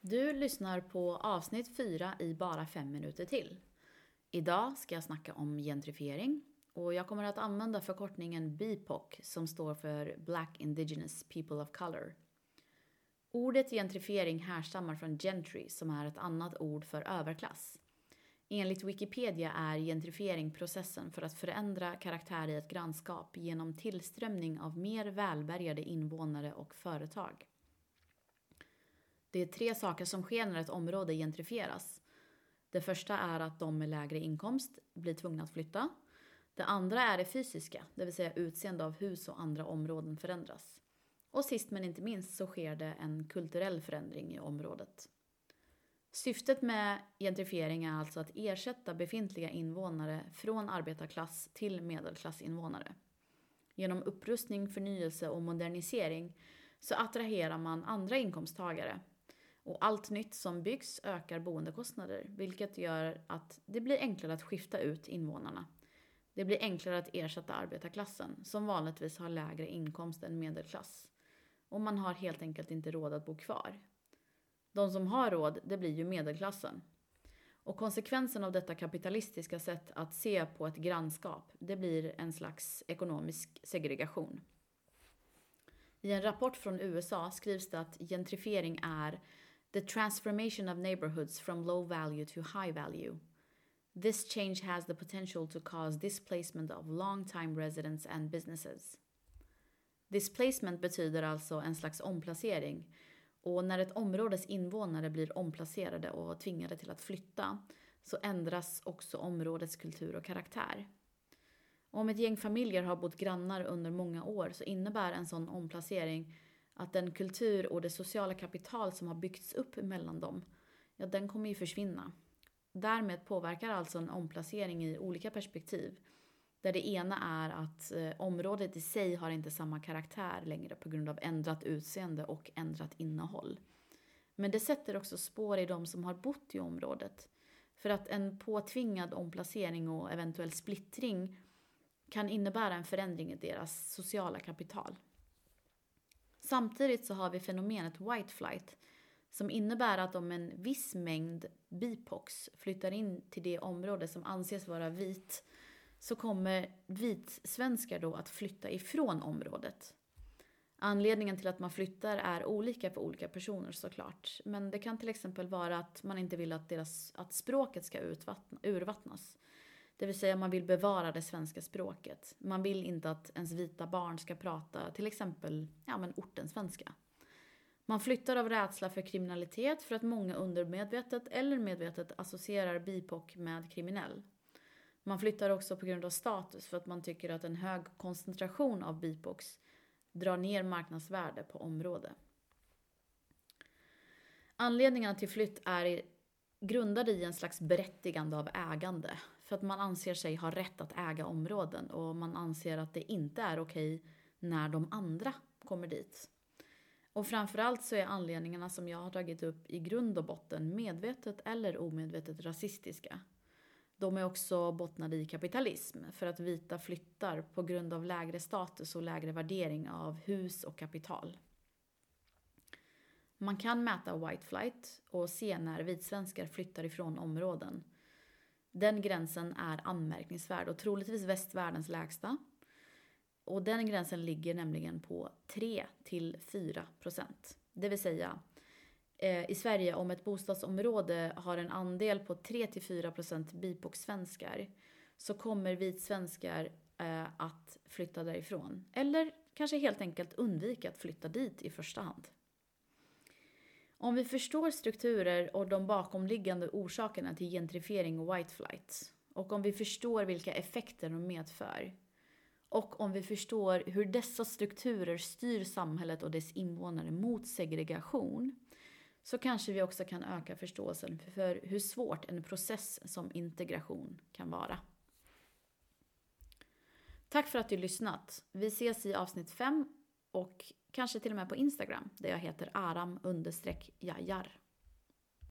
Du lyssnar på avsnitt 4 i bara fem minuter till. Idag ska jag snacka om gentrifiering och jag kommer att använda förkortningen BIPOC som står för Black Indigenous People of Color. Ordet gentrifiering härstammar från gentry som är ett annat ord för överklass. Enligt Wikipedia är gentrifiering processen för att förändra karaktär i ett grannskap genom tillströmning av mer välbärgade invånare och företag. Det är tre saker som sker när ett område gentrifieras. Det första är att de med lägre inkomst blir tvungna att flytta. Det andra är det fysiska, det vill säga utseende av hus och andra områden förändras. Och sist men inte minst så sker det en kulturell förändring i området. Syftet med gentrifiering är alltså att ersätta befintliga invånare från arbetarklass till medelklassinvånare. Genom upprustning, förnyelse och modernisering så attraherar man andra inkomsttagare. Och allt nytt som byggs ökar boendekostnader, vilket gör att det blir enklare att skifta ut invånarna. Det blir enklare att ersätta arbetarklassen, som vanligtvis har lägre inkomst än medelklass. Och man har helt enkelt inte råd att bo kvar. De som har råd, det blir ju medelklassen. Och konsekvensen av detta kapitalistiska sätt att se på ett grannskap, det blir en slags ekonomisk segregation. I en rapport från USA skrivs det att gentrifiering är the transformation of neighborhoods from low value to high value. This change has the potential to cause displacement of long-time residents and businesses. Displacement betyder alltså en slags omplacering och när ett områdes invånare blir omplacerade och tvingade till att flytta så ändras också områdets kultur och karaktär. Om ett gäng familjer har bott grannar under många år så innebär en sån omplacering att den kultur och det sociala kapital som har byggts upp mellan dem, ja den kommer ju försvinna. Därmed påverkar alltså en omplacering i olika perspektiv. Där det ena är att eh, området i sig har inte samma karaktär längre på grund av ändrat utseende och ändrat innehåll. Men det sätter också spår i de som har bott i området. För att en påtvingad omplacering och eventuell splittring kan innebära en förändring i deras sociala kapital. Samtidigt så har vi fenomenet white flight som innebär att om en viss mängd bipox flyttar in till det område som anses vara vit så kommer vitsvenskar då att flytta ifrån området. Anledningen till att man flyttar är olika för olika personer såklart. Men det kan till exempel vara att man inte vill att, deras, att språket ska utvattna, urvattnas. Det vill säga man vill bevara det svenska språket. Man vill inte att ens vita barn ska prata till exempel ja, men ortensvenska. Man flyttar av rädsla för kriminalitet för att många undermedvetet eller medvetet associerar BIPOC med kriminell. Man flyttar också på grund av status för att man tycker att en hög koncentration av BIPOX drar ner marknadsvärde på område. Anledningarna till flytt är grundade i en slags berättigande av ägande. För att man anser sig ha rätt att äga områden och man anser att det inte är okej när de andra kommer dit. Och framförallt så är anledningarna som jag har tagit upp i grund och botten medvetet eller omedvetet rasistiska. De är också bottnade i kapitalism för att vita flyttar på grund av lägre status och lägre värdering av hus och kapital. Man kan mäta white flight och se när vitsvenskar flyttar ifrån områden. Den gränsen är anmärkningsvärd och troligtvis västvärldens lägsta. Och den gränsen ligger nämligen på 3 till 4 procent. Det vill säga eh, i Sverige om ett bostadsområde har en andel på 3-4 procent bipoxsvenskar så kommer vitsvenskar eh, att flytta därifrån. Eller kanske helt enkelt undvika att flytta dit i första hand. Om vi förstår strukturer och de bakomliggande orsakerna till gentrifiering och white flight och om vi förstår vilka effekter de medför och om vi förstår hur dessa strukturer styr samhället och dess invånare mot segregation så kanske vi också kan öka förståelsen för hur svårt en process som integration kan vara. Tack för att du lyssnat. Vi ses i avsnitt 5 och kanske till och med på Instagram där jag heter aram jajar.